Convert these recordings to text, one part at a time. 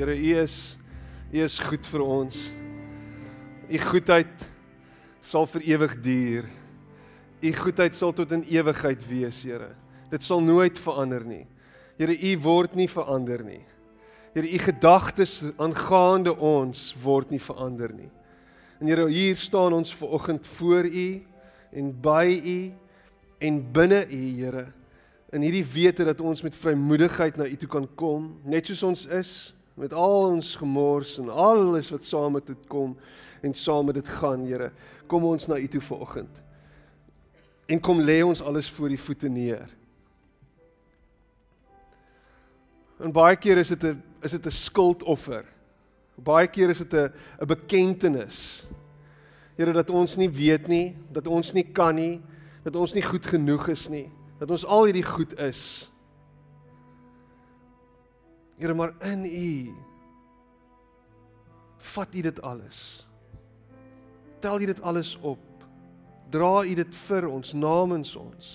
Here, U is U is goed vir ons. U goedheid sal vir ewig duur. U goedheid sal tot in ewigheid wees, Here. Dit sal nooit verander nie. Here, U word nie verander nie. Here, U gedagtes aangaande ons word nie verander nie. En Here, hier staan ons ver oggend voor U en by U en binne U, Here. In hierdie wete dat ons met vrymoedigheid na U toe kan kom, net soos ons is, met al ons gemors en alles wat saam met dit kom en saam met dit gaan, Here. Kom ons na U toe vanoggend. En kom lê ons alles voor U voete neer. En baie keer is dit 'n is dit 'n skuldoffer. Baie keer is dit 'n 'n bekentenis. Here dat ons nie weet nie, dat ons nie kan nie, dat ons nie goed genoeg is nie, dat ons al hierdie goed is. Here, maar in U vat U dit alles. Tel U dit alles op. Dra U dit vir ons namens ons.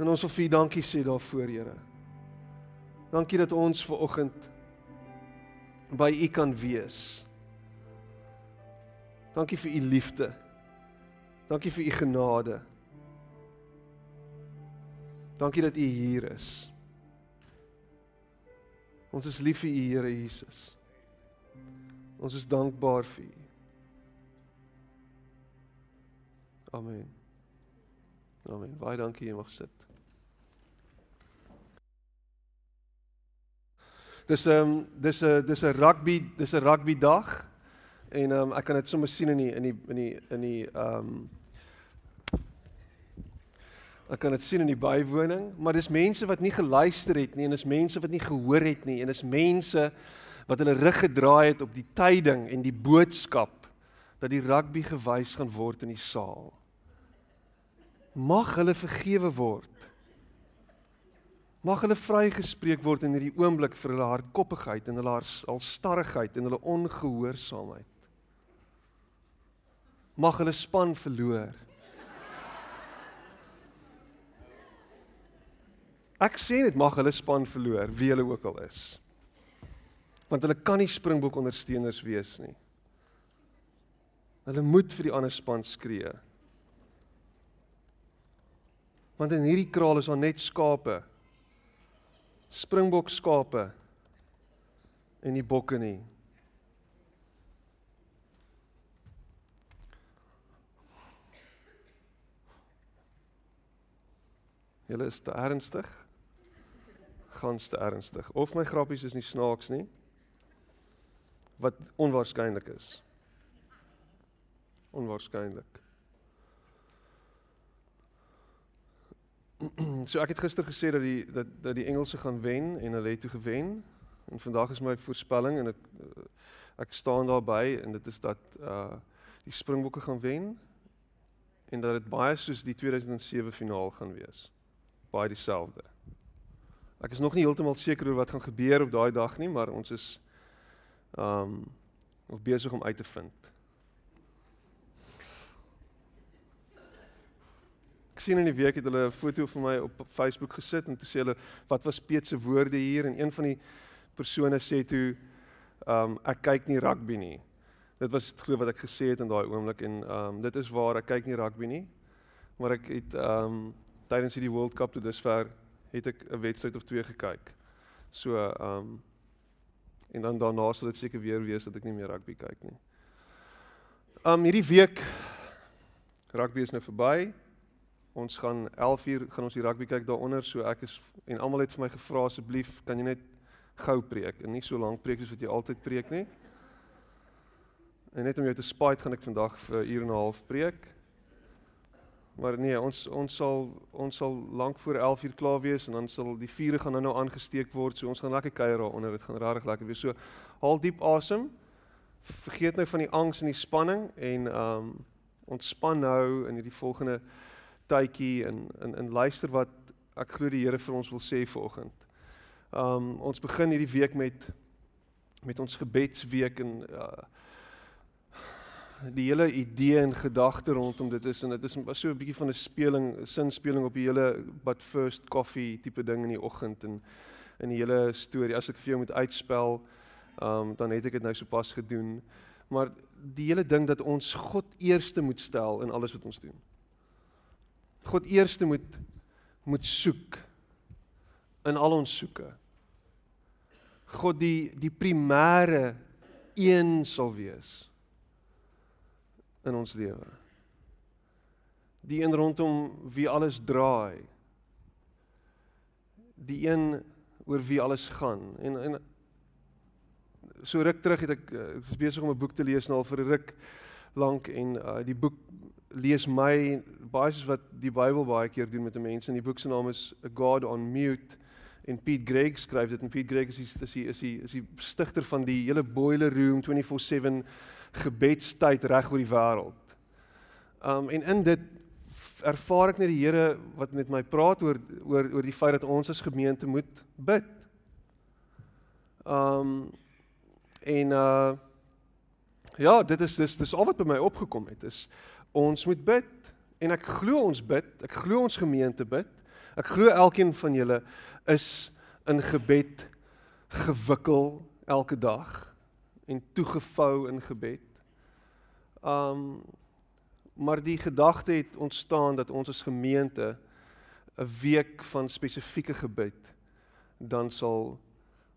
En ons wil vir U dankie sê daarvoor, Here. Dankie dat ons ver oggend by U kan wees. Dankie vir U liefde. Dankie vir U genade. Dankie dat U hier is. Ons is lief vir U, Here Jesus. Ons is dankbaar vir U. Amen. Amen. Baie dankie jy mag sit. Dis 'n um, dis 'n dis 'n rugby dis 'n rugby dag en um, ek kan dit sommer sien in die in die in die in die ehm um, Ek kan dit sien in die bywoning, maar dis mense wat nie geluister het nie en dis mense wat nie gehoor het nie en dis mense wat hulle rug gedraai het op die tyding en die boodskap dat die rugby gewys gaan word in die saal. Mag hulle vergewe word. Mag hulle vrygespreek word in hierdie oomblik vir hulle hardkoppigheid en hulle alstarrigheid en hulle ongehoorsaamheid. Mag hulle span verloor. Ek sê net mag hulle span verloor, wie hulle ook al is. Want hulle kan nie Springbok ondersteuners wees nie. Hulle moet vir die ander span skree. Want in hierdie kraal is daar net skape. Springbok skape en nie bokke nie. Julle is te ernstig gans te ernstig. Of my grappies is nie snaaks nie. Wat onwaarskynlik is. Onwaarskynlik so ek het gister gesê dat die dat dat die Engelse gaan wen en hulle het toe gewen. En vandag is my voorspelling en ek ek staan daarby en dit is dat uh die Springbokke gaan wen en dat dit baie soos die 2007 finaal gaan wees. Baie dieselfde Ek is nog nie heeltemal seker oor wat gaan gebeur op daai dag nie, maar ons is um nog besig om uit te vind. Ek sien in die week het hulle 'n foto van my op Facebook gesit en toe sê hulle wat was Piet se woorde hier en een van die persone sê toe um ek kyk nie rugby nie. Dit was glo wat ek gesê het in daai oomblik en um dit is waar ek kyk nie rugby nie. Maar ek het um tydens hierdie World Cup toe dusver het ek 'n wedstryd of twee gekyk. So ehm um, en dan daarna sal dit seker weer wees dat ek nie meer rugby kyk nie. Ehm um, hierdie week rugby is nou verby. Ons gaan 11uur gaan ons die rugby kyk daaronder, so ek is en almal het vir my gevra asseblief kan jy net gou preek en nie so lank preek soos wat jy altyd preek nie. En net om jou te spite gaan ek vandag vir 'n uur en 'n half preek. Maar nee, ons ons sal ons sal lank voor 11uur klaar wees en dan sal die vure gaan nou aangesteek word. So ons gaan lekker kuier daaronder. Dit gaan regtig lekker wees. So haal diep asem. Vergeet nou van die angs en die spanning en um ontspan nou in hierdie volgende tydjie en in in luister wat ek glo die Here vir ons wil sê vanoggend. Um ons begin hierdie week met met ons gebedsweek en uh, die hele idee en gedagte rondom dit is en dit is so 'n bietjie van 'n speling, sinspeling op die hele but first coffee tipe ding in die oggend en in die hele storie. As ek vir jou moet uitspel, um, dan het ek dit nou sopas gedoen. Maar die hele ding dat ons God eerste moet stel in alles wat ons doen. God eerste moet moet soek in al ons soeke. God die die primêre een sal wees in ons lewe. Die een rondom wie alles draai. Die een oor wie alles gaan. En en so ruk terug het ek ek was besig om 'n boek te lees nou al vir 'n ruk lank en uh, die boek lees my baie soos wat die Bybel baie keer doen met 'n mens en die boek se naam is A God on Mute en Pete Greig skryf dit en Pete Greig is is die is die is die stigter van die hele boiler room 24/7 gebedstyd reg oor die wêreld. Um en in dit ervaar ek net die Here wat met my praat oor oor oor die feit dat ons as gemeente moet bid. Um en uh ja, dit is dis dis al wat by my opgekom het is ons moet bid en ek glo ons bid, ek glo ons gemeente bid. Ek glo elkeen van julle is in gebed gewikkel elke dag en toegevou in gebed. Um maar die gedagte het ontstaan dat ons as gemeente 'n week van spesifieke gebed dan sal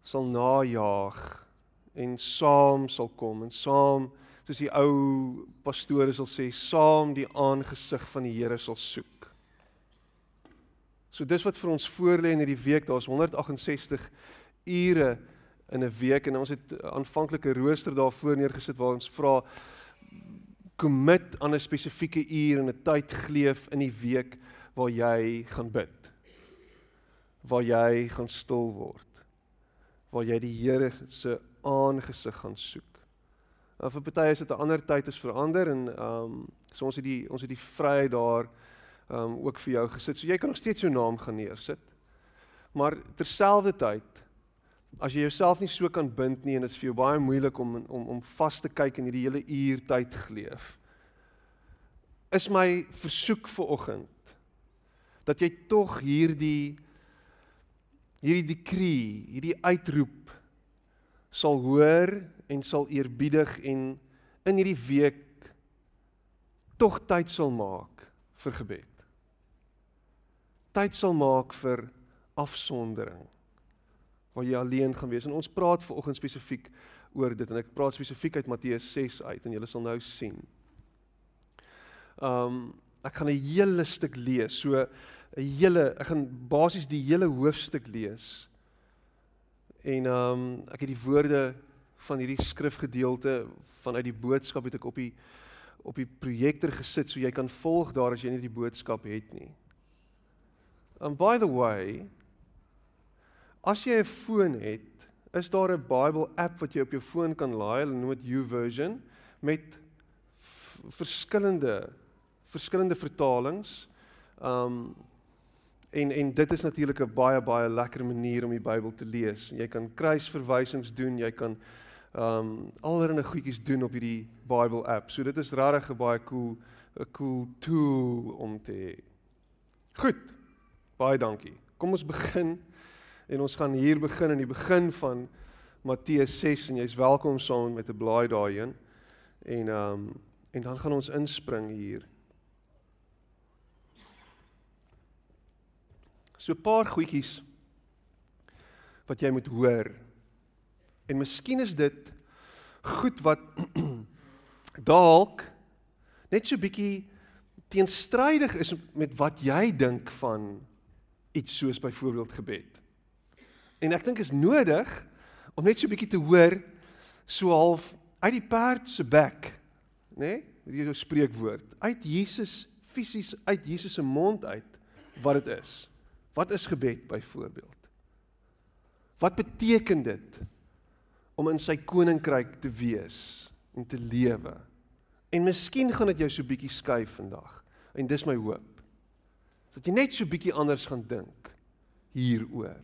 sal najaag en saam sal kom en saam soos die ou pastore sal sê, saam die aangesig van die Here sal soek. So dis wat vir ons voorlê in hierdie week. Daar's 168 ure in 'n week en ons het aanvanklike rooster daarvoor neergesit waar ons vra commit aan 'n spesifieke uur en 'n tyd gleef in die week waar jy gaan bid. Waar jy gaan stil word. Waar jy die Here se aangesig gaan soek. Uh, vir party is dit 'n ander tyd is verander en ehm um, so ons het die ons het die vryheid daar ehm um, ook vir jou gesit. So jy kan nog steeds jou naam gaan neersit. Maar terselfdertyd as jy jouself nie so kan bind nie en dit is vir jou baie moeilik om om om vas te kyk in hierdie hele uur tyd geleef. Is my versoek vir oggend dat jy tog hierdie hierdie dekree, hierdie uitroep sal hoor en sal eerbiedig en in hierdie week tog tyd sal maak vir gebed. Tyd sal maak vir afsondering waar jy alleen gaan wees. En ons praat ver oggend spesifiek oor dit en ek praat spesifiek uit Matteus 6 uit en julle sal nou sien. Um ek gaan 'n hele stuk lees. So 'n hele ek gaan basies die hele hoofstuk lees. En um ek het die woorde van hierdie skrifgedeelte vanuit die boodskap het ek op die op die projektor gesit so jy kan volg daar as jy nie die boodskap het nie. And by the way, as jy 'n foon het, is daar 'n Bible app wat jy op jou foon kan laai, hulle noem dit YouVersion met verskillende verskillende vertalings. Um En en dit is natuurlik 'n baie baie lekker manier om die Bybel te lees. Jy kan kruisverwysings doen, jy kan um, allerlei goedjies doen op hierdie Bible app. So dit is regtig 'n baie cool 'n cool tool om te hê. Goed. Baie dankie. Kom ons begin en ons gaan hier begin in die begin van Matteus 6 en jy's welkom saam met 'n blaai daarheen. En ehm um, en dan gaan ons inspring hier. So 'n paar goedjies wat jy moet hoor. En miskien is dit goed wat dalk net so bietjie teenstrydig is met wat jy dink van iets soos byvoorbeeld gebed. En ek dink is nodig om net so bietjie te hoor so half uit die perd se bek, nê? Nee? Hierdie spreekwoord uit Jesus fisies uit Jesus se mond uit wat dit is. Wat is gebed byvoorbeeld? Wat beteken dit om in sy koninkryk te wees en te lewe? En miskien gaan dit jou so bietjie skuif vandag. En dis my hoop. Dat jy net so bietjie anders gaan dink hieroor.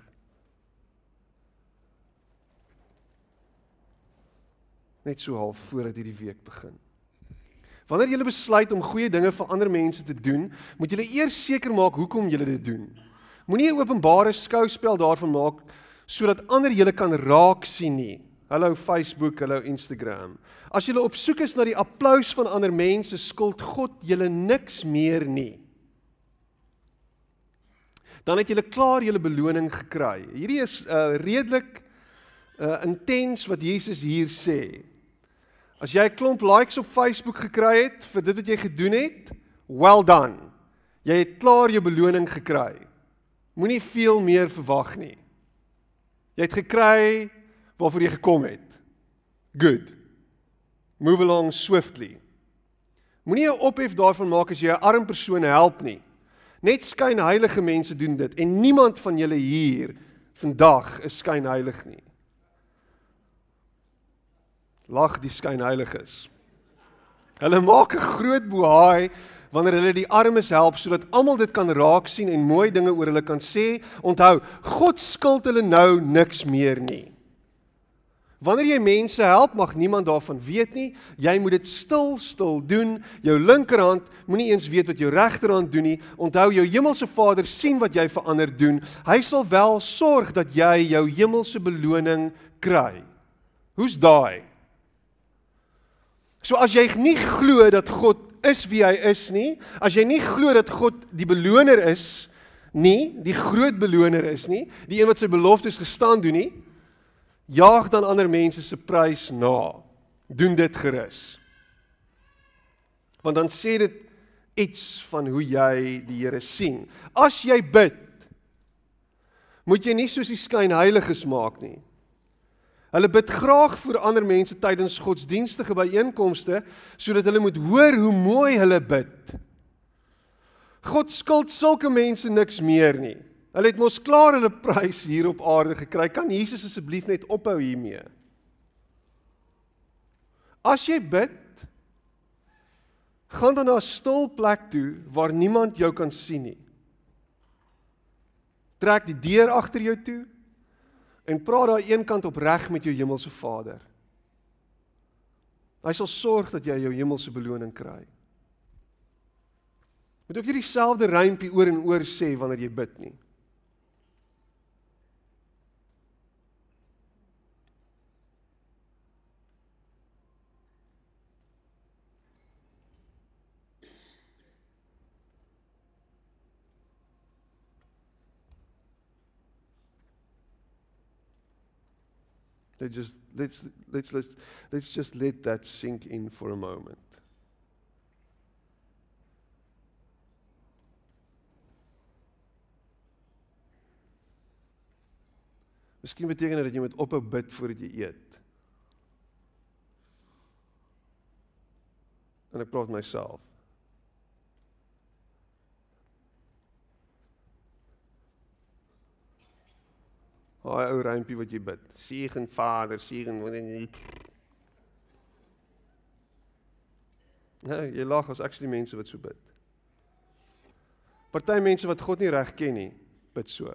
Net so half voordat hierdie week begin. Wanneer jy besluit om goeie dinge vir ander mense te doen, moet jy eers seker maak hoekom jy dit doen. Moenie 'n openbare skouspel daarvan maak sodat ander julle kan raak sien nie. Hallo Facebook, hallo Instagram. As julle op soek is na die applous van ander mense, skuld God julle niks meer nie. Dan het julle klaar julle beloning gekry. Hierdie is uh redelik uh intens wat Jesus hier sê. As jy 'n klomp likes op Facebook gekry het vir dit wat jy gedoen het, well done. Jy het klaar jou beloning gekry. Moenie veel meer verwag nie. Jy het gekry waarvoor jy gekom het. Good. Move along swiftly. Moenie 'n ophef daarvan maak as jy 'n arm persoon help nie. Net skynheilige mense doen dit en niemand van julle hier vandag is skynheilig nie. Lag die skynheiliges. Hulle maak 'n groot bohaai wanneer hulle die armes help sodat almal dit kan raak sien en mooi dinge oor hulle kan sê. Onthou, God skuld hulle nou niks meer nie. Wanneer jy mense help, mag niemand daarvan weet nie. Jy moet dit stil stil doen. Jou linkerhand moenie eens weet wat jou regterhand doen nie. Onthou jou hemelse Vader sien wat jy vir ander doen. Hy sal wel sorg dat jy jou hemelse beloning kry. Hoe's daai? So as jy nie glo dat God is wie hy is nie, as jy nie glo dat God die beloner is nie, die groot beloner is nie, die een wat sy beloftes gestaan doen nie, jaag dan ander mense se prys na. Doen dit gerus. Want dan sê dit iets van hoe jy die Here sien. As jy bid, moet jy nie soos die skynheiliges maak nie. Hulle bid graag vir ander mense tydens godsdienstige byeenkomste sodat hulle moet hoor hoe mooi hulle bid. God skuld sulke mense niks meer nie. Hulle het mos klaar hulle prys hier op aarde gekry. Kan Jesus asseblief net ophou hiermee? As jy bid, gaan dan na 'n stil plek toe waar niemand jou kan sien nie. Trek die deur agter jou toe en praat daar eenkant opreg met jou hemelse Vader. Hy sal sorg dat jy jou hemelse beloning kry. Moet ook nie dieselfde rympie oor en oor sê wanneer jy bid nie. Let's just let's let's let's let's just let that sink in for a moment. Miskien beteken dit dat jy moet ophou bid voordat jy eet. En ek praat myself. Haai ou rympie wat jy bid. Seën Vader, seën wanneer jy Nee, jy lag as actually mense wat so bid. Party mense wat God nie reg ken nie, bid so.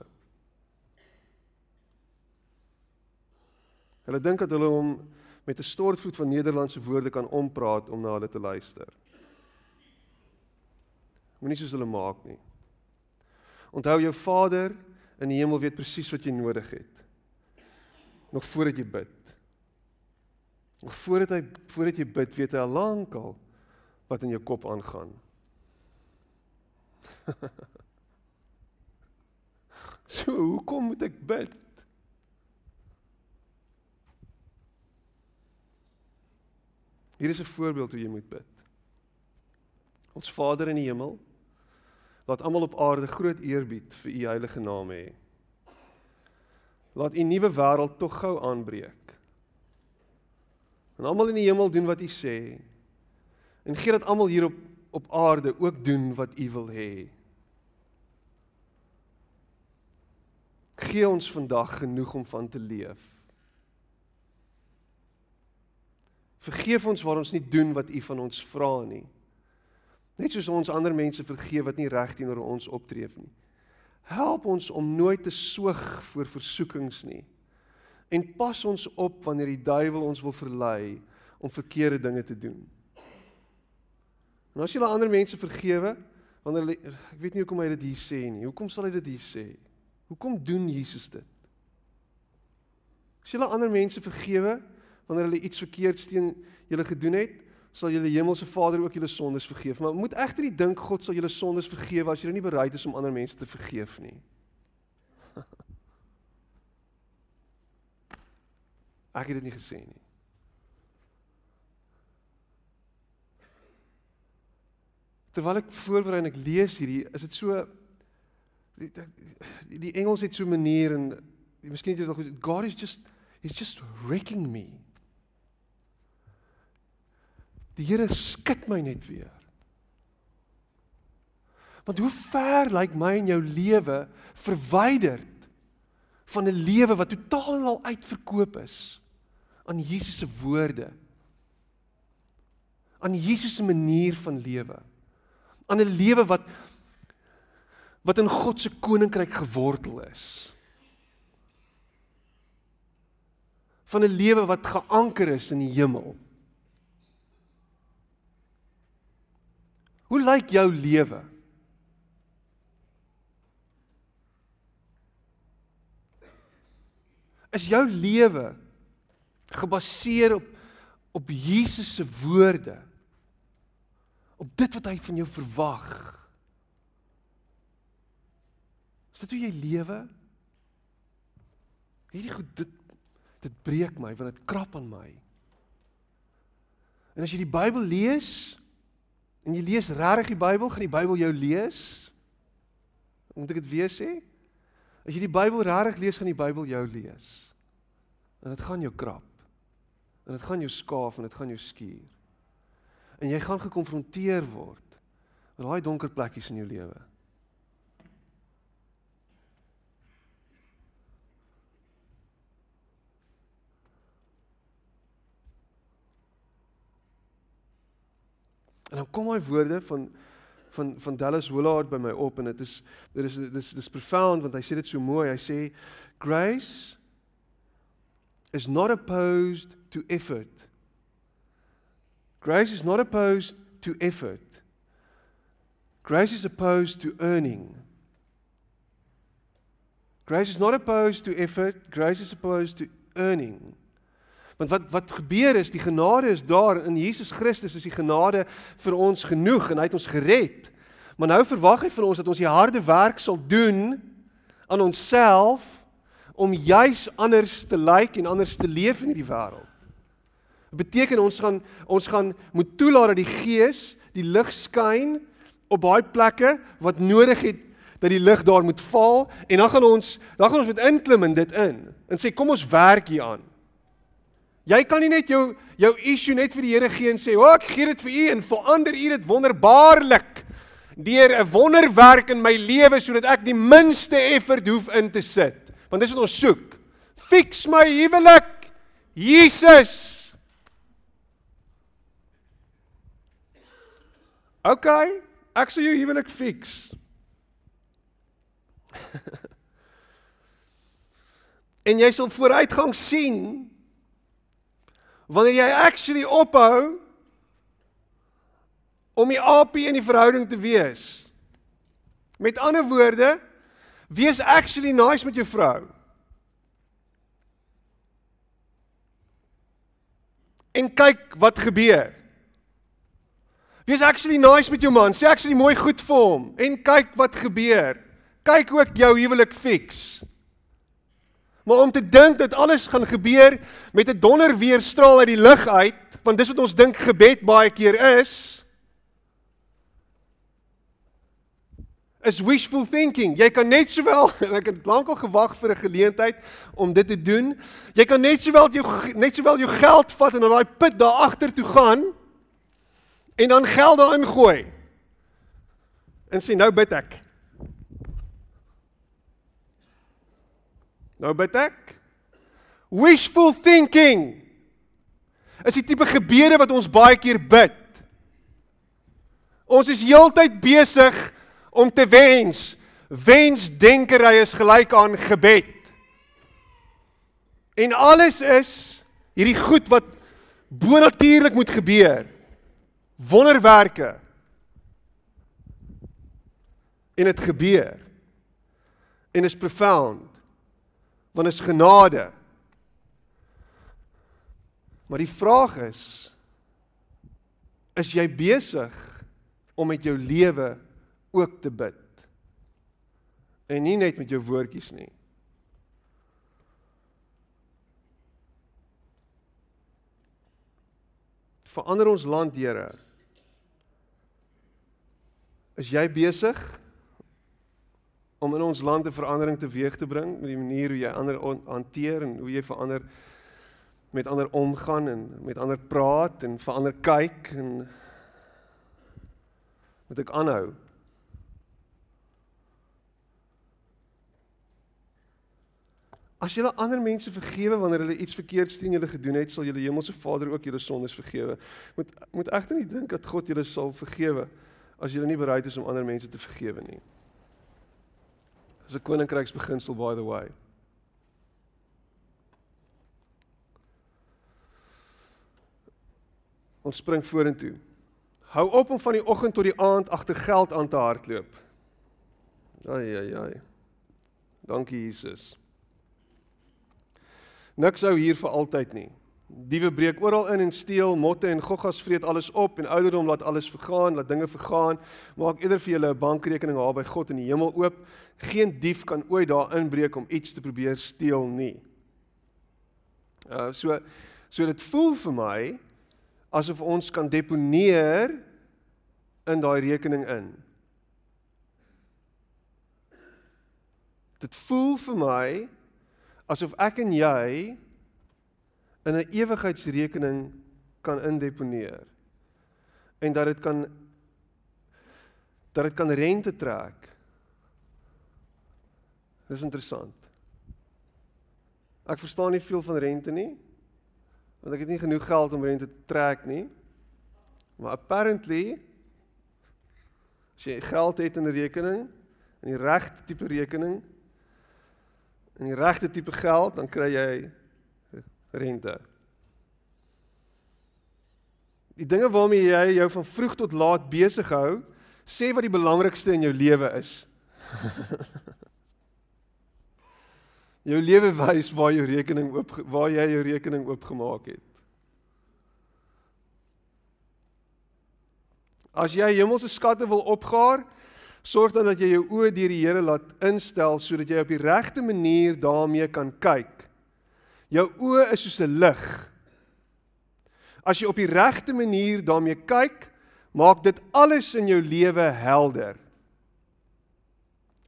Hulle dink dat hulle hom met 'n stortvloed van Nederlandse woorde kan ompraat om na hulle te luister. Moenie soos hulle maak nie. Onthou jou Vader in die hemel weet presies wat jy nodig het. Nog voordat jy bid. Nog voordat hy voordat jy bid, weet hy al lankal wat in jou kop aangaan. so, hoekom moet ek bid? Hier is 'n voorbeeld hoe jy moet bid. Ons Vader in die hemel, Laat almal op aarde groot eerbied vir u heilige naam hê. Laat u nuwe wêreld tog gou aanbreek. En almal in die hemel doen wat u sê. En gee dat almal hier op op aarde ook doen wat u wil hê. Gee ons vandag genoeg om van te leef. Vergeef ons waar ons nie doen wat u van ons vra nie. Net soos ons ander mense vergeef wat nie reg teenoor ons optree nie. Help ons om nooit te soog voor versoekings nie. En pas ons op wanneer die duiwel ons wil verlei om verkeerde dinge te doen. En as jy al ander mense vergewe, wanneer hulle ek weet nie hoekom hy dit hier sê nie. Hoekom sal hy dit hier sê? Hoekom doen Jesus dit? As julle ander mense vergewe wanneer hulle iets verkeerds teen julle gedoen het, sal julle hemelse Vader ook julle sondes vergeef. Maar moet egter nie dink God sal julle sondes vergewe as jy nie bereid is om ander mense te vergeef nie. Ek het dit nie gesê nie. Terwyl ek voorberei en ek lees hierdie, is dit so die, die, die Engels het so 'n manier en miskien het jy dalk God is just he's just wrecking me. Die Here skud my net weer. Want hoe ver lyk my en jou lewe verwyderd van 'n lewe wat totaal en al uitverkoop is aan Jesus se woorde. Aan Jesus se manier van lewe. Aan 'n lewe wat wat in God se koninkryk gewortel is. Van 'n lewe wat geanker is in die hemel. Hoe lyk jou lewe? Is jou lewe gebaseer op op Jesus se woorde? Op dit wat hy van jou verwag? Is dit hoe jy lewe? Hierdie goed dit dit breek my want dit krap aan my. En as jy die Bybel lees en jy lees regtig die Bybel, gaan die Bybel jou lees. Moet ek dit weer sê? As jy die Bybel regtig lees, gaan die Bybel jou lees. En dit gaan jou krap. En dit gaan jou skaaf en dit gaan jou skuur. En jy gaan gekonfronteer word met daai donker plekkies in jou lewe. En dan kom hy woorde van van van Dallas Willard by my op en dit is dit is dit is dis profound want hy sê dit so mooi. Hy sê grace is not opposed to effort. Grace is not opposed to effort. Grace is opposed to earning. Grace is not opposed to effort. Grace is opposed to earning. Want wat wat gebeur is, die genade is daar in Jesus Christus is die genade vir ons genoeg en hy het ons gered. Maar nou verwag hy van ons dat ons die harde werk sal doen aan onsself om juis anders te lyk like en anders te leef in hierdie wêreld. Dit beteken ons gaan ons gaan moet toelaat dat die Gees die lig skyn op baie plekke wat nodig het dat die lig daar moet val en dan gaan ons dan gaan ons met inklim in dit in en sê kom ons werk hier aan. Jy kan nie net jou jou issue net vir die Here gee en sê, "O, oh, ek gee dit vir U en verander U dit wonderbaarlik deur 'n wonderwerk in my lewe sodat ek die minste effort hoef in te sit." Want dis wat ons soek. Fix my huwelik. Jesus. OK, ek sê jou huwelik fix. en jy sal vooruitgang sien wanneer jy actually ophou om die apie in die verhouding te wees. Met ander woorde, wees actually nice met jou vrou. En kyk wat gebeur. Wees actually nice met jou man, sê actually mooi goed vir hom en kyk wat gebeur. Kyk ook jou huwelik fix. Maar om te dink dat alles gaan gebeur met 'n donder weerstraal uit die lug uit, want dis wat ons dink gebed baie keer is, is wishful thinking. Jy kan net sowel en ek het lankal gewag vir 'n geleentheid om dit te doen. Jy kan net sowel jou net sowel jou geld vat en in daai put daar agter toe gaan en dan geld daarin gooi. En sê nou bid ek. Nou bid ek. Wishful thinking. Is die tipe gebede wat ons baie keer bid. Ons is heeltyd besig om te wens. Wensdenkery is gelyk aan gebed. En alles is hierdie goed wat bonatuurlik moet gebeur. Wonderwerke. En dit gebeur. En is profound want is genade. Maar die vraag is is jy besig om met jou lewe ook te bid? En nie net met jou woordjies nie. Verander ons land, Here. Is jy besig om in ons land 'n verandering teweeg te bring met die manier hoe jy ander hanteer en hoe jy verander met ander omgaan en met ander praat en verander kyk en moet ek aanhou As jy ander mense vergewe wanneer hulle iets verkeerds teen julle gedoen het, sal julle hemelse Vader ook julle sondes vergewe. Moet moet egter nie dink dat God julle sal vergewe as julle nie bereid is om ander mense te vergewe nie. Dis 'n koninkryksbeginsel by the way. Ons spring vorentoe. Hou op om van die oggend tot die aand agter geld aan te hardloop. Ai ai ai. Dankie Jesus. Niks hou hier vir altyd nie. Diewe breek oral in en steel, motte en goggas vreet alles op en ouderdom laat alles vergaan, laat dinge vergaan. Maak eerder vir julle 'n bankrekening daar by God in die hemel oop. Geen dief kan ooit daar inbreek om iets te probeer steel nie. Uh so so dit voel vir my asof ons kan deponeer in daai rekening in. Dit voel vir my asof ek en jy in 'n ewigheidsrekening kan indeponeer en dat dit kan dat dit kan rente trek. Dis interessant. Ek verstaan nie veel van rente nie. Want ek het nie genoeg geld om rente te trek nie. Maar apparently as jy geld het in 'n rekening, in die regte tipe rekening, in die regte tipe geld, dan kry jy rente. Die dinge waarmee jy jou van vroeg tot laat besig hou, sê wat die belangrikste in jou lewe is. jou lewe wys waar jou rekening oop waar jy jou rekening oopgemaak het. As jy hemelse skatte wil opgaar, Sorg dan dat jy jou oë deur die Here laat instel sodat jy op die regte manier daarmee kan kyk. Jou oë is soos 'n lig. As jy op die regte manier daarmee kyk, maak dit alles in jou lewe helder.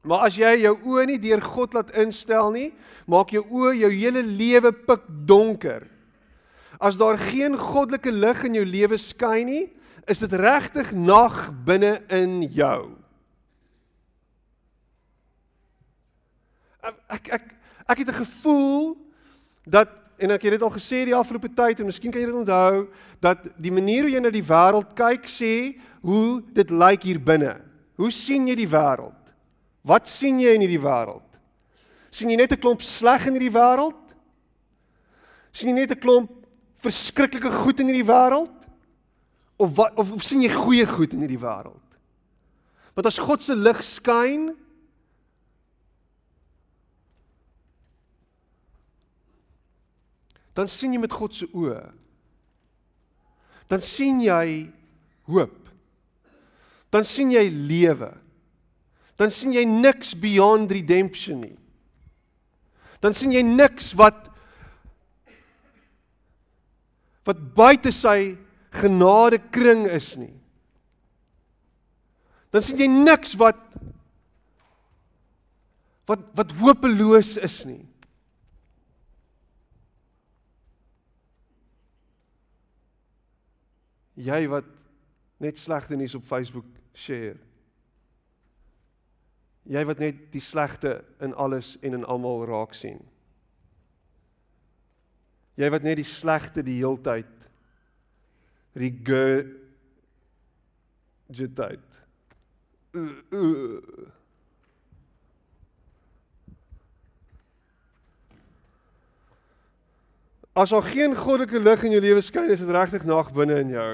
Maar as jy jou oë nie deur God laat instel nie, maak jou oë jou hele lewe pik donker. As daar geen goddelike lig in jou lewe skyn nie, is dit regtig nag binne in jou. ek ek ek het 'n gevoel dat en ek het dit al gesê die afgelope tyd en miskien kan jy dit onthou dat die manier hoe jy na die wêreld kyk sê hoe dit lyk hier binne. Hoe sien jy die wêreld? Wat sien jy in hierdie wêreld? sien jy net 'n klomp sleg in hierdie wêreld? sien jy net 'n klomp verskriklike goed in hierdie wêreld? Of wat of, of sien jy goeie goed in hierdie wêreld? Want as God se lig skyn, dan sien jy met God se oë. Dan sien jy hoop. Dan sien jy lewe. Dan sien jy niks beyond redemption nie. Dan sien jy niks wat wat buite sy genade kring is nie. Dan sien jy niks wat wat wat hopeloos is nie. Jy wat net slegte nuus op Facebook share. Jy wat net die slegte in alles en in almal raak sien. Jy wat net die slegte die heeltyd regurgitate. Uh, uh. As al geen goddelike lig in jou lewe skyn, is dit regtig nag binne in jou.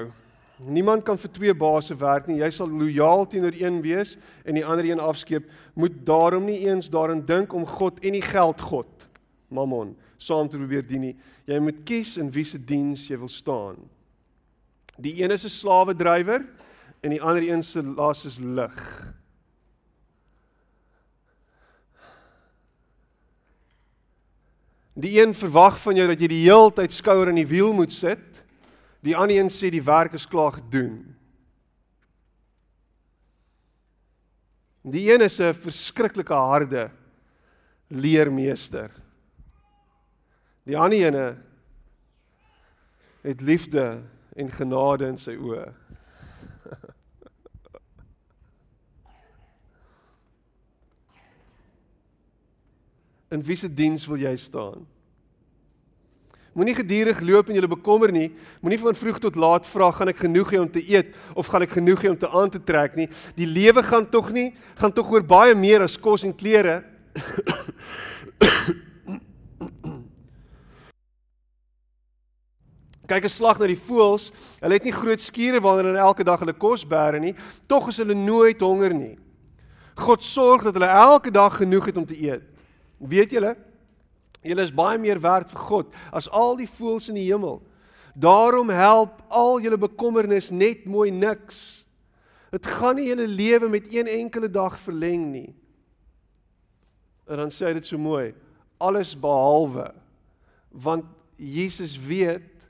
Niemand kan vir twee baase werk nie. Jy sal lojaal teenoor een wees en die ander een afskeep. Moet daarom nie eens daarin dink om God en die geld God, Mammon, saam te probeer dien nie. Jy moet kies in wie se diens jy wil staan. Die een is 'n slawe drywer en die ander een se las is lig. Die een verwag van jou dat jy die heeltyd skouer in die wiel moet sit. Die ander een sê die werk is klaar gedoen. Die een is 'n verskriklike harde leermeester. Die ander ene het liefde en genade in sy oë. In wiese diens wil jy staan? Moenie gedurig loop en jy bekommer nie. Moenie van vroeg tot laat vra gaan ek genoeg hê om te eet of gaan ek genoeg hê om te aan te trek nie. Die lewe gaan tog nie gaan tog oor baie meer as kos en klere. Kyk 'n slag na die voëls. Hulle het nie groot skure waar hulle elke dag hulle kos bære nie. Tog is hulle nooit honger nie. God sorg dat hulle elke dag genoeg het om te eet. Weet julle? Julle is baie meer werd vir God as al die voëls in die hemel. Daarom help al julle bekommernis net mooi niks. Dit gaan nie julle lewe met een enkele dag verleng nie. En dan sê hy dit so mooi, alles behalwe want Jesus weet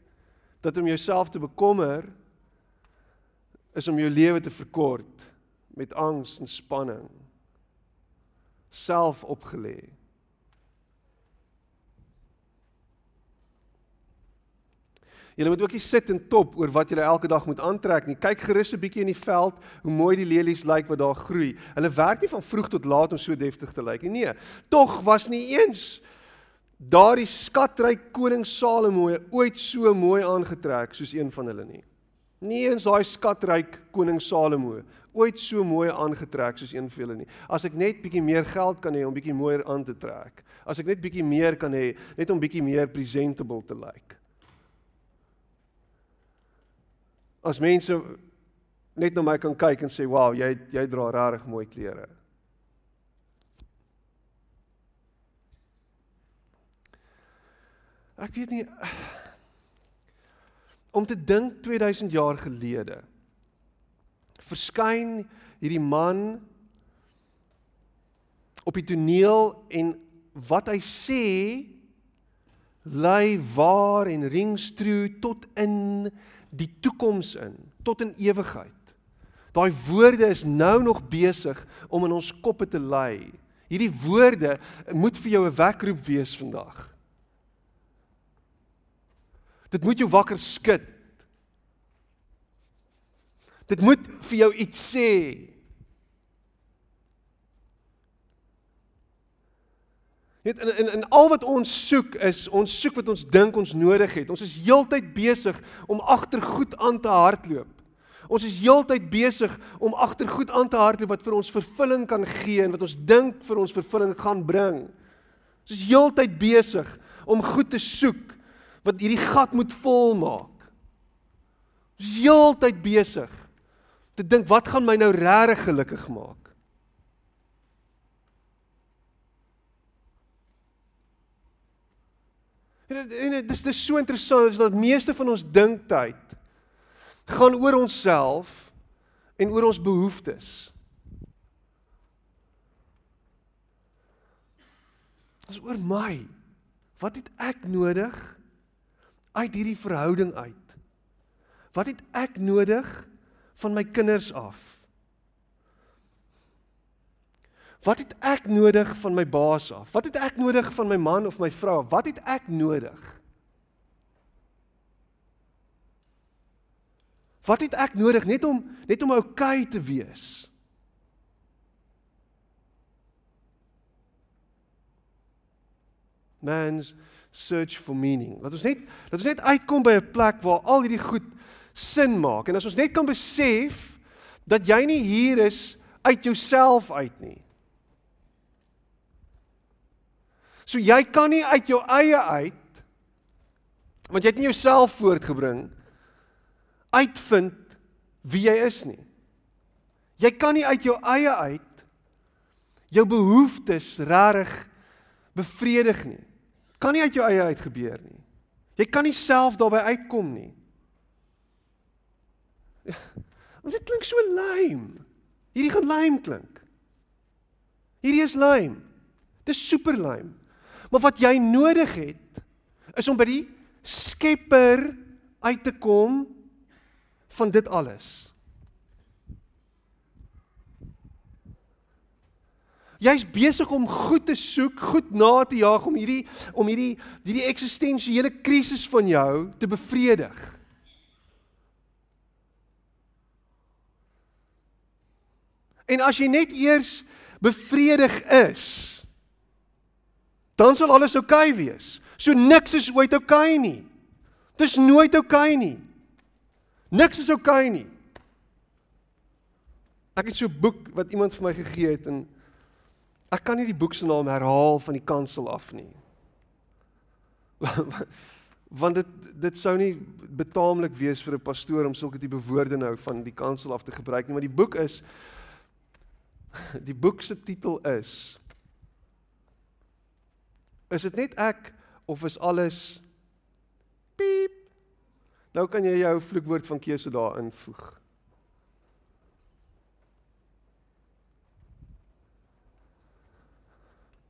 dat om jouself te bekommer is om jou lewe te verkort met angs en spanning self opgelê. Julle moet ook nie sit en top oor wat julle elke dag moet aantrek nie. Kyk gerus 'n bietjie in die veld hoe mooi die lelies lyk wat daar groei. Hulle werk nie van vroeg tot laat om so deftig te lyk nie. Nee, tog was nie eens daardie skatryk koning Salomo ooit so mooi aangetrek soos een van hulle nie. Nie eens daai skatryk koning Salomo ooit so mooi aangetrek soos een van hulle nie. As ek net bietjie meer geld kan hê om bietjie mooier aan te trek. As ek net bietjie meer kan hê net om bietjie meer presentable te lyk. Like. As mense net na my kan kyk en sê, "Wow, jy jy dra regtig mooi klere." Ek weet nie om te dink 2000 jaar gelede verskyn hierdie man op die toneel en wat hy sê lei waar en ringstroe tot in die toekoms in tot in ewigheid. Daai woorde is nou nog besig om in ons koppe te lei. Hierdie woorde moet vir jou 'n wekroep wees vandag. Dit moet jou wakker skud. Dit moet vir jou iets sê. Net in in in al wat ons soek is ons soek wat ons dink ons nodig het. Ons is heeltyd besig om agter goed aan te hardloop. Ons is heeltyd besig om agter goed aan te hardloop wat vir ons vervulling kan gee en wat ons dink vir ons vervulling gaan bring. Ons is heeltyd besig om goed te soek wat hierdie gat moet volmaak. Ons is heeltyd besig te dink wat gaan my nou regtig gelukkig maak? En dit is dis so interessant is dat meeste van ons dinktyd gaan oor onsself en oor ons behoeftes. Dis oor my. Wat het ek nodig uit hierdie verhouding uit? Wat het ek nodig van my kinders af? Wat het ek nodig van my baas af? Wat het ek nodig van my man of my vrou? Wat het ek nodig? Wat het ek nodig net om net om oukei okay te wees? Man's search for meaning. Laat ons net laat ons net uitkom by 'n plek waar al hierdie goed sin maak en as ons net kan besef dat jy nie hier is uit jouself uit nie. So jy kan nie uit jou eie uit want jy het nie jouself voortgebring uitvind wie jy is nie. Jy kan nie uit jou eie uit jou behoeftes reg bevredig nie. Kan nie uit jou eie uit gebeur nie. Jy kan nie self daarbey uitkom nie. Want dit klink so lame. Hierdie gaan lame klink. Hierdie is lame. Dis super lame. Maar wat jy nodig het is om by die Skepper uit te kom van dit alles. Jy's besig om goed te soek, goed na te jaag om hierdie om hierdie hierdie eksistensiële krisis van jou te bevredig. En as jy net eers bevredig is, dan sal alles oukei okay wees. So niks is ooit oukei okay nie. Dis nooit oukei okay nie. Niks is oukei okay nie. Ek het so 'n boek wat iemand vir my gegee het en Ek kan nie die boek se naam herhaal van die kansel af nie. Want dit dit sou nie betaamlik wees vir 'n pastoor om sulke tipe woorde nou van die kansel af te gebruik nie, maar die boek is die boek se titel is Is dit net ek of is alles piep? Nou kan jy jou vloekwoord van keuse daar invoeg.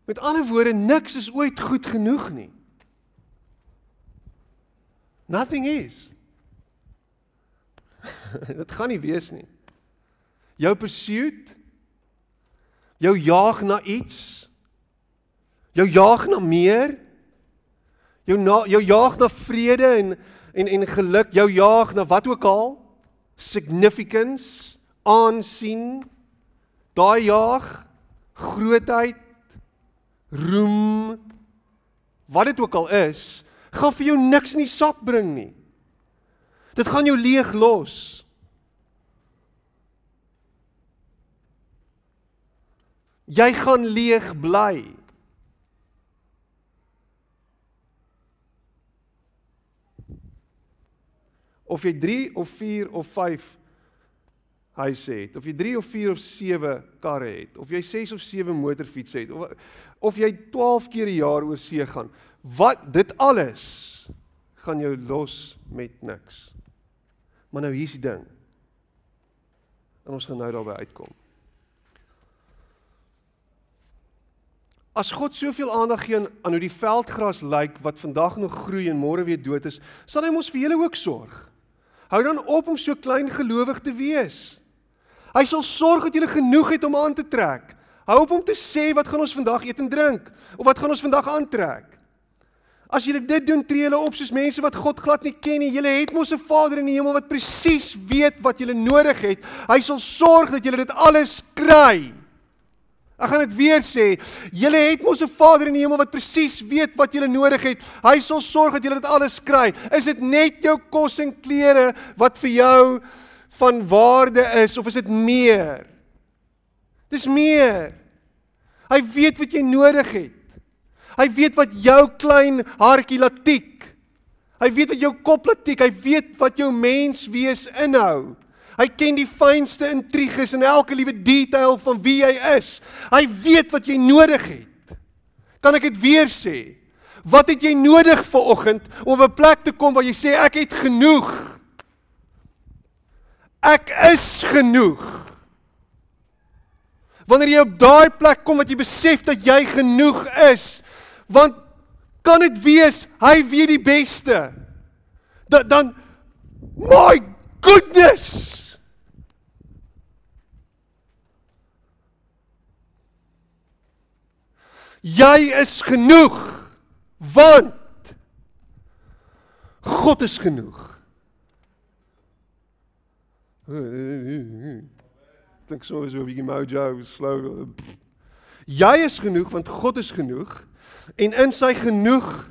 Met ander woorde, niks is ooit goed genoeg nie. Nothing is. Dit gaan nie wees nie. Jou pursuit, jou jaag na iets, jou jaag na meer, jou na, jou jaag na vrede en en en geluk, jou jaag na wat ook al, significance, aansien, daai jaag, grootheid roem wat dit ook al is, gaan vir jou niks in die sak bring nie. Dit gaan jou leeg los. Jy gaan leeg bly. Of jy 3 of 4 of 5 huise het, of jy 3 of 4 of 7 karre het, of jy 6 of 7 motorfietsse het, of of jy 12 keer 'n jaar oor see gaan, wat dit alles gaan jou los met niks. Maar nou hier's die ding. En ons gaan nou daarby uitkom. As God soveel aandag gee aan hoe die veldgras lyk wat vandag nog groei en môre weer dood is, sal hy mos vir julle ook sorg. Hou dan op om so klein gelowig te wees. Hy sal sorg dat jy genoeg het om aan te trek. Hou op om te sê wat gaan ons vandag eet en drink of wat gaan ons vandag aantrek. As jy dit doen, tree hulle op soos mense wat God glad nie ken nie. Julle het mos 'n Vader in die hemel wat presies weet wat julle nodig het. Hy sal sorg dat julle dit alles kry. Ek gaan dit weer sê. Julle het mos 'n Vader in die hemel wat presies weet wat julle nodig het. Hy sal sorg dat julle dit alles kry. Is dit net jou kos en klere wat vir jou van waarde is of is dit meer? Dis meer. Hy weet wat jy nodig het. Hy weet wat jou klein hartjie laat tik. Hy weet wat jou kop laat tik. Hy weet wat jou mens wees inhou. Hy ken die fynste intriges en elke liewe detail van wie jy is. Hy weet wat jy nodig het. Kan ek dit weer sê? Wat het jy nodig vir oggend om op 'n plek te kom waar jy sê ek het genoeg? Ek is genoeg. Wanneer jy op daai plek kom wat jy besef dat jy genoeg is, want kan dit wees hy weet die beste. Dan dan my goodness. Jy is genoeg want God is genoeg. Dink so so 'n bietjie mojo slow. Jy is genoeg want God is genoeg en in sy genoeg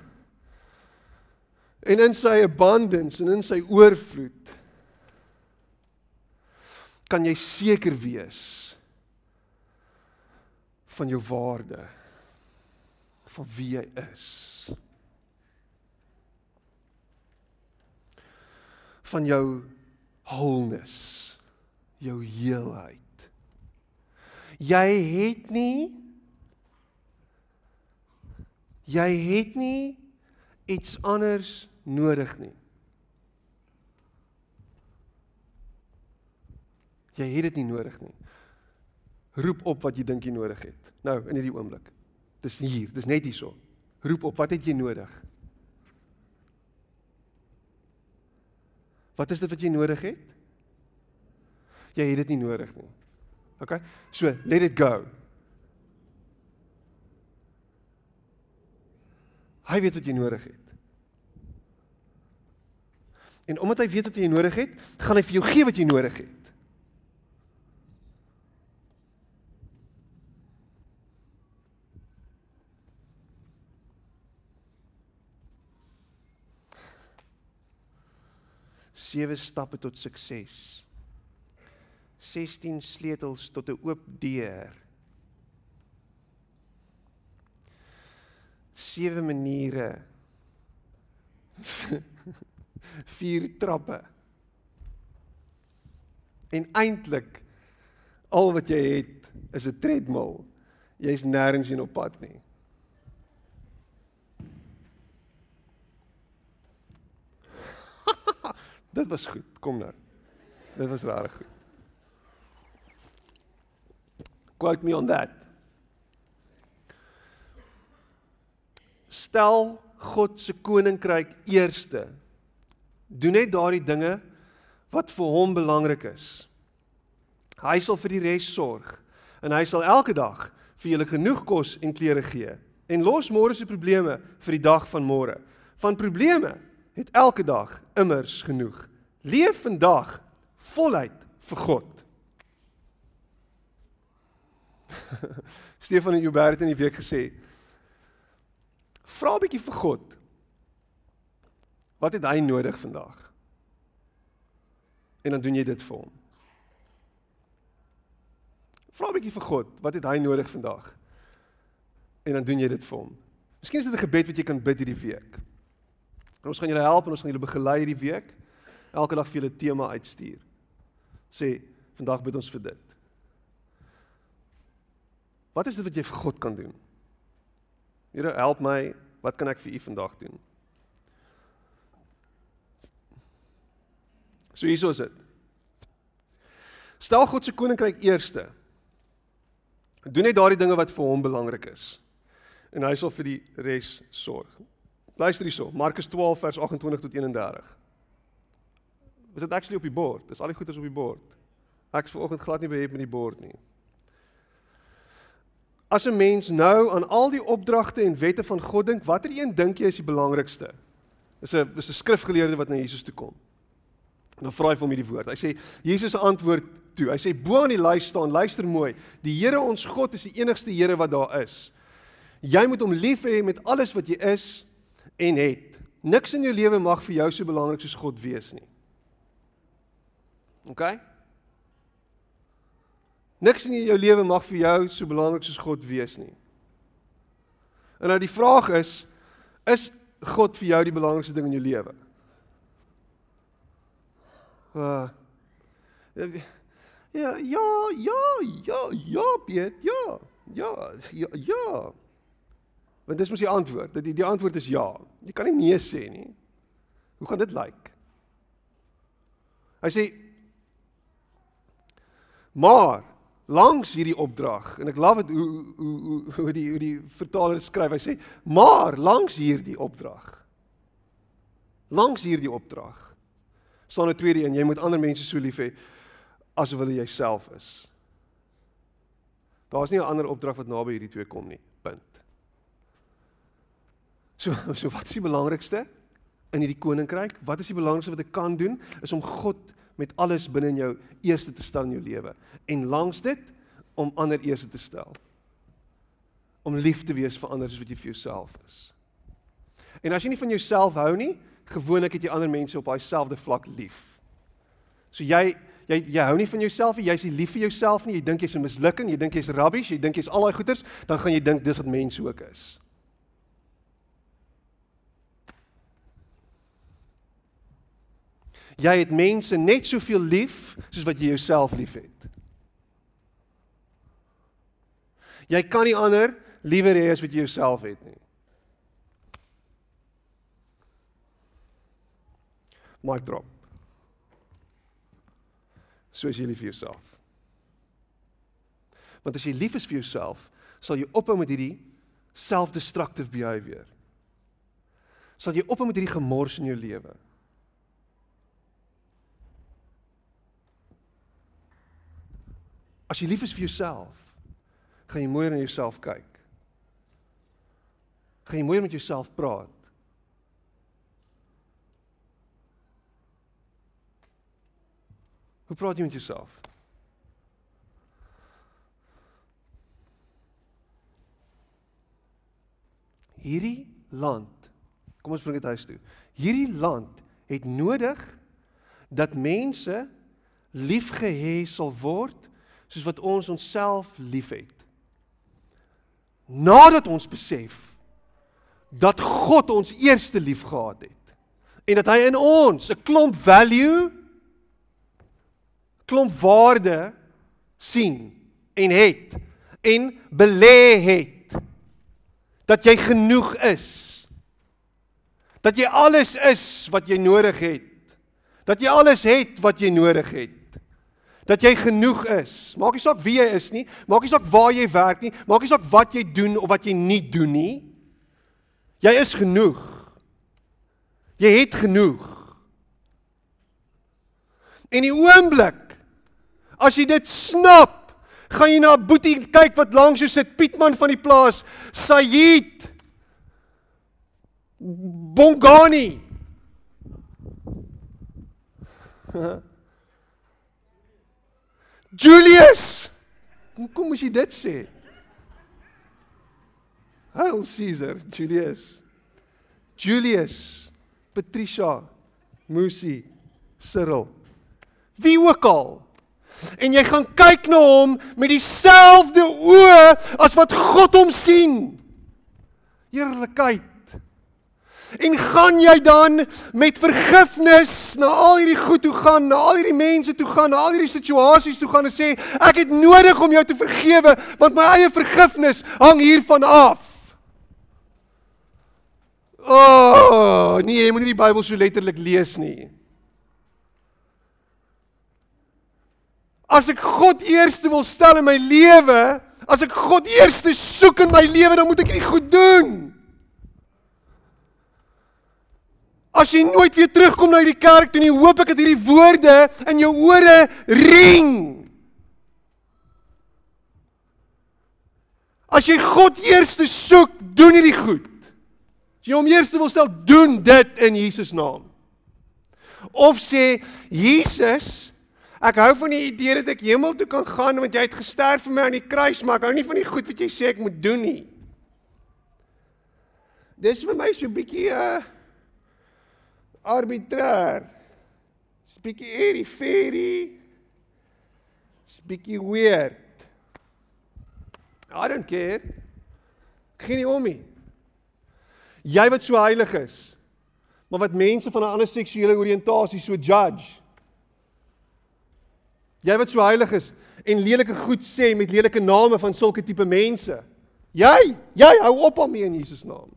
en in sy abundance en in sy oorvloed kan jy seker wees van jou waarde van wie jy is van jou wholeness, jou heelheid. Jy het nie Jy het nie iets anders nodig nie. Jy het dit nie nodig nie. Roep op wat jy dink jy nodig het. Nou, in hierdie oomblik. Dis hier, dis net hierso. Roep op, wat het jy nodig? Wat is dit wat jy nodig het? Jy het dit nie nodig nie. OK? So, let it go. Hy weet wat jy nodig het. En omdat hy weet wat jy nodig het, gaan hy vir jou gee wat jy nodig het. Sewe stappe tot sukses. 16 sleutels tot 'n oop deur. Sewe maniere. Vier trappe. En eintlik al wat jy het is 'n treadmill. Jy's nêrens in op pad nie. Dit was goed. Kom nou. Dit was regtig goed. Quote me on that. Stel God se koninkryk eerste. Doen net daardie dinge wat vir hom belangrik is. Hy sal vir die res sorg en hy sal elke dag vir julle genoeg kos en klere gee. En los môre se probleme vir die dag van môre. Van probleme het elke dag immers genoeg. Leef vandag voluit vir God. Stefan en Joubert het in die week gesê: Vra 'n bietjie vir God. Wat het hy nodig vandag? En dan doen jy dit vir hom. Vra 'n bietjie vir God, wat het hy nodig vandag? En dan doen jy dit vir hom. Miskien is dit 'n gebed wat jy kan bid hierdie week. En ons gaan julle help en ons gaan julle begelei hierdie week. Elke dag vir julle tema uitstuur. Sê, vandag bid ons vir dit. Wat is dit wat jy vir God kan doen? Here, help my. Wat kan ek vir U vandag doen? So hieso is dit. Stel God se koninkryk eerste. Doen net daardie dinge wat vir hom belangrik is. En hy sal vir die res sorg. Luister hierso, Markus 12 vers 28 tot 31. Is dit actually op die bord? Dis al die goeders op die bord. Ek's vanoggend glad nie beheer met die bord nie. As 'n mens nou aan al die opdragte en wette van God dink, watter een dink jy is die belangrikste? Dis 'n dis 'n skrifgeleerde wat na Jesus toe kom. En dan vra hy vir hom hierdie woord. Hy sê Jesus antwoord toe. Hy sê bo aan die lys staan, luister mooi. Die Here ons God is die enigste Here wat daar is. Jy moet hom lief hê met alles wat jy is en het. Niks in jou lewe mag vir jou so belangrik soos God wees nie. OK? Niks in jou lewe mag vir jou so belangrik soos God wees nie. En nou die vraag is, is God vir jou die belangrikste ding in jou lewe? Uh Ja, ja, ja, ja, ja, Piet, ja. Ja, ja, ja. Want dis mos die antwoord. Die die antwoord is ja. Jy kan nie nee sê nie. Hoe gaan dit lyk? Like? Hy sê Maar langs hierdie opdrag en ek love dit hoe hoe hoe hoe die hoe die vertaler skryf hy sê maar langs hierdie opdrag langs hierdie opdrag staan 'n tweede een jy moet ander mense so lief hê asof hulle jouself is daar's nie 'n ander opdrag wat naby hierdie twee kom nie so so wat is die belangrikste in hierdie koninkryk wat is die belangrikste wat ek kan doen is om God met alles binne in jou eerste te stel in jou lewe en langs dit om ander eerste te stel. Om lief te wees vir ander soos wat jy vir jouself is. En as jy nie van jouself hou nie, gewoonlik het jy ander mense op daai selfde vlak lief. So jy jy jy hou nie van jouself nie, jy's nie lief vir jouself nie, jy dink jy's 'n mislukking, jy dink jy's rubbish, jy dink jy's al daai goeters, dan gaan jy dink dis wat mense ook is. jy het mense net soveel lief soos wat jy jouself liefhet. Jy kan nie ander liewer hê as wat jy jouself het nie. Mic drop. Soos jy lief vir jouself. Want as jy lief is vir jouself, sal jy ophou met hierdie self-destructive behavior. Sal jy ophou met hierdie gemors in jou lewe. As jy lief is vir jouself, gaan jy mooier na jouself kyk. Gaan jy mooier met jouself praat. Hoe praat jy met jouself? Hierdie land, kom ons bring dit huis toe. Hierdie land het nodig dat mense liefgehê sal word soos wat ons onsself liefhet. Nadat ons besef dat God ons eerste liefgehad het en dat hy in ons 'n klomp value klomp waarde sien en het en belê het dat jy genoeg is dat jy alles is wat jy nodig het dat jy alles het wat jy nodig het dat jy genoeg is maak nie saak wie jy is nie maak nie saak waar jy werk nie maak nie saak wat jy doen of wat jy nie doen nie jy is genoeg jy het genoeg en die oomblik As jy dit snap, gaan jy na Boetie kyk wat langs jou sit, Pietman van die plaas, Sayid. Bongani. Julius. Hoe kom jy dit sê? Hail Caesar, Julius. Julius, Patricia, Musi, Cyril. Wie ook al en jy gaan kyk na hom met dieselfde oë as wat God hom sien. Heerlikheid. En gaan jy dan met vergifnis na al hierdie goed toe gaan, na al hierdie mense toe gaan, na al hierdie situasies toe gaan en sê ek het nodig om jou te vergewe want my eie vergifnis hang hiervan af. O, oh, nee, jy moenie die Bybel so letterlik lees nie. As ek God eerste wil stel in my lewe, as ek God eerste soek in my lewe, dan moet ek dit goed doen. As jy nooit weer terugkom na hierdie kerk toe nie, hoop ek dat hierdie woorde in jou ore ring. As jy God eerste soek, doen hierdie goed. As jy hom eerste wil stel, doen dit in Jesus naam. Of sê Jesus Ek hou van die idee dat ek hemel toe kan gaan want jy het gesterf vir my aan die kruis, maar ek hou nie van die goed wat jy sê ek moet doen nie. Dis vir my so 'n bietjie uh arbitrair. 'n Bietjie eerie fairy. 'n Bietjie weird. I don't care. Geen om nie. Jy wat so heilig is, maar wat mense van 'n ander seksuele oriëntasie so judge. Jy wat so heilig is en lelike goed sê met lelike name van sulke tipe mense. Jy, jy hou op om in Jesus naam.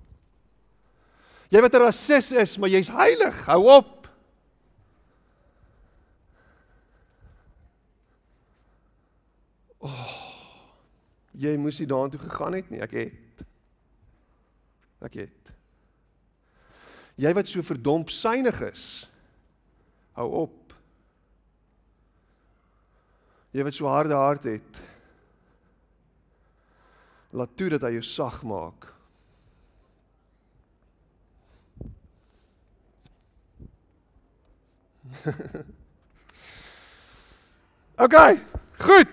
Jy wat 'n rasis is, maar jy's heilig, hou op. Oh, jy moes nie daartoe gegaan het nie, ek het. Ek het. Jy wat so verdomp synig is, hou op. Jy wat so harde hart het. Laat toe dat hy jou sag maak. OK, goed.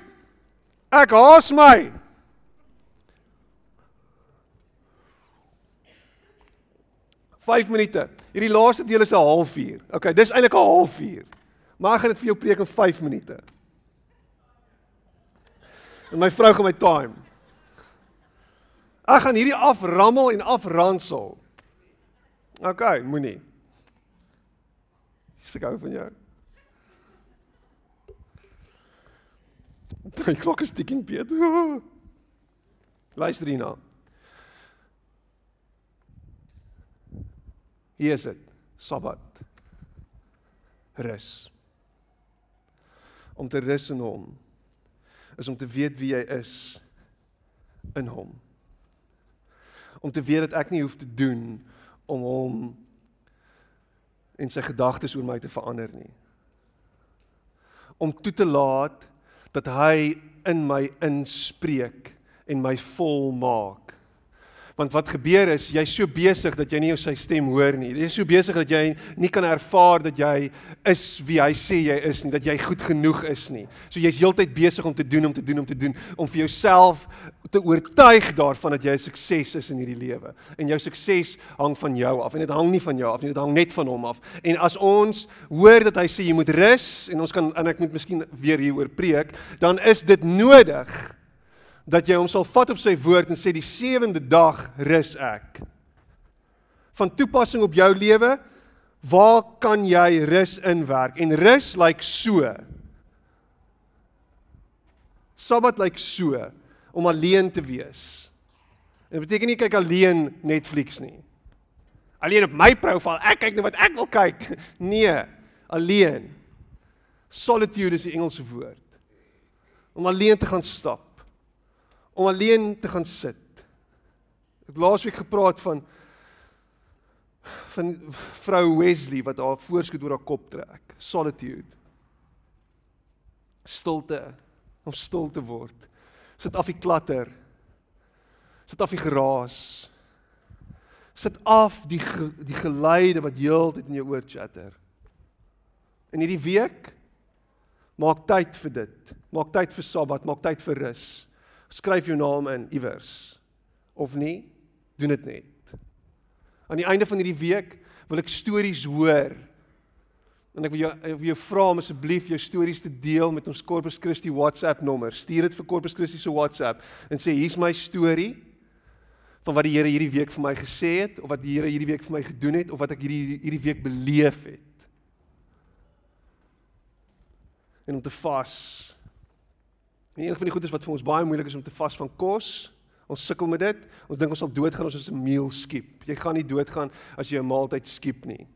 Ek haas my. Vyf minute. Hierdie laaste deel is 'n halfuur. OK, dis eintlik 'n halfuur. Maar ek gaan dit vir jou preek in 5 minute. En my vrou gaan my time. Ek gaan hierdie aframmel en afransel. OK, moenie. Dis gou van jou. Die klok is ticking, Piet. Luister hierna. Hier is dit. Sabbat. rus. Om te rus in hom is om te weet wie jy is in hom. Om te weet dat ek nie hoef te doen om hom en sy gedagtes oor my te verander nie. Om toe te laat dat hy in my inspreek en my volmaak Want wat gebeur is jy's so besig dat jy nie sy stem hoor nie. Jy's so besig dat jy nie kan ervaar dat jy is wie hy sê jy is nie, dat jy goed genoeg is nie. So jy's heeltyd besig om te doen om te doen om te doen om vir jouself te oortuig daarvan dat jy 'n sukses is in hierdie lewe. En jou sukses hang van jou af en dit hang nie van jou af nie, dit hang net van hom af. En as ons hoor dat hy sê jy moet rus en ons kan en ek moet miskien weer hieroor preek, dan is dit nodig dat jy hom sal vat op sy woord en sê die sewende dag rus ek. Van toepassing op jou lewe, waar kan jy rus inwerk? En rus lyk like so. Sabbat lyk like so om alleen te wees. En dit beteken nie kyk alleen Netflix nie. Alleen op my profiel, ek kyk net wat ek wil kyk. Nee, alleen. Solitude is die Engelse woord. Om alleen te gaan stap om alleen te gaan sit. Ek het laasweek gepraat van van vrou Wesley wat haar voorskoot oor haar kop trek. Solitude. Stilte om stil te word. Sit af die klatter. Sit af die geraas. Sit af die die geluide wat heeltyd in jou oor chatter. In hierdie week maak tyd vir dit. Maak tyd vir Sabbat, maak tyd vir rus skryf jou naam in iewers. Of nie doen dit net. Aan die einde van hierdie week wil ek stories hoor. En ek wil jou ek wil jou vra om asseblief jou stories te deel met ons Corpus Christi WhatsApp nommer. Stuur dit vir Corpus Christi se WhatsApp en sê hier's my storie van wat die Here hierdie week vir my gesê het of wat die Here hierdie week vir my gedoen het of wat ek hierdie hierdie week beleef het. En om te vas En een van die goedes wat vir ons baie moeilik is om te vas van kos. Ons sukkel met dit. Ons dink ons sal doodgaan as ons 'n meal skiep. Jy gaan nie doodgaan as jy 'n maaltyd skiep nie.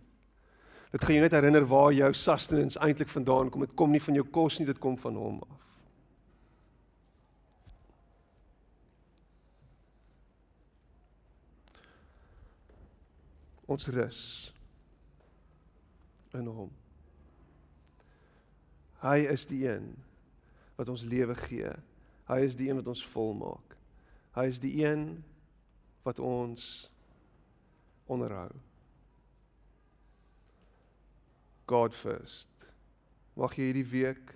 Dit gaan jou net herinner waar jou sustenance eintlik vandaan kom. Dit kom nie van jou kos nie, dit kom van hom af. Ons rus in hom. Hy is die een wat ons lewe gee. Hy is die een wat ons volmaak. Hy is die een wat ons onderhou. God first. Mag jy hierdie week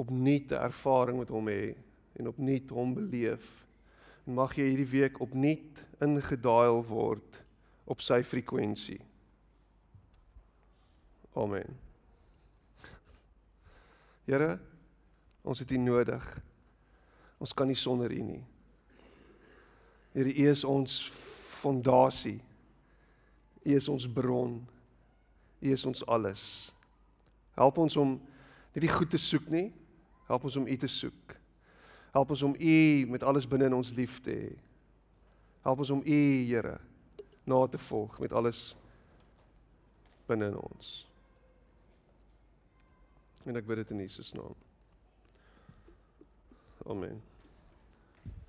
opnuut 'n ervaring met hom hê en opnuut hom beleef. En mag jy hierdie week opnuut ingedaal word op sy frekwensie. Amen. Here Ons het U nodig. Ons kan nie sonder U nie. Here, U is ons fondasie. U is ons bron. U is ons alles. Help ons om nie die goed te soek nie. Help ons om U te soek. Help ons om U met alles binne in ons lief te hê. Help ons om U, Here, na te volg met alles binne in ons. En ek bid dit in Jesus naam. Amen.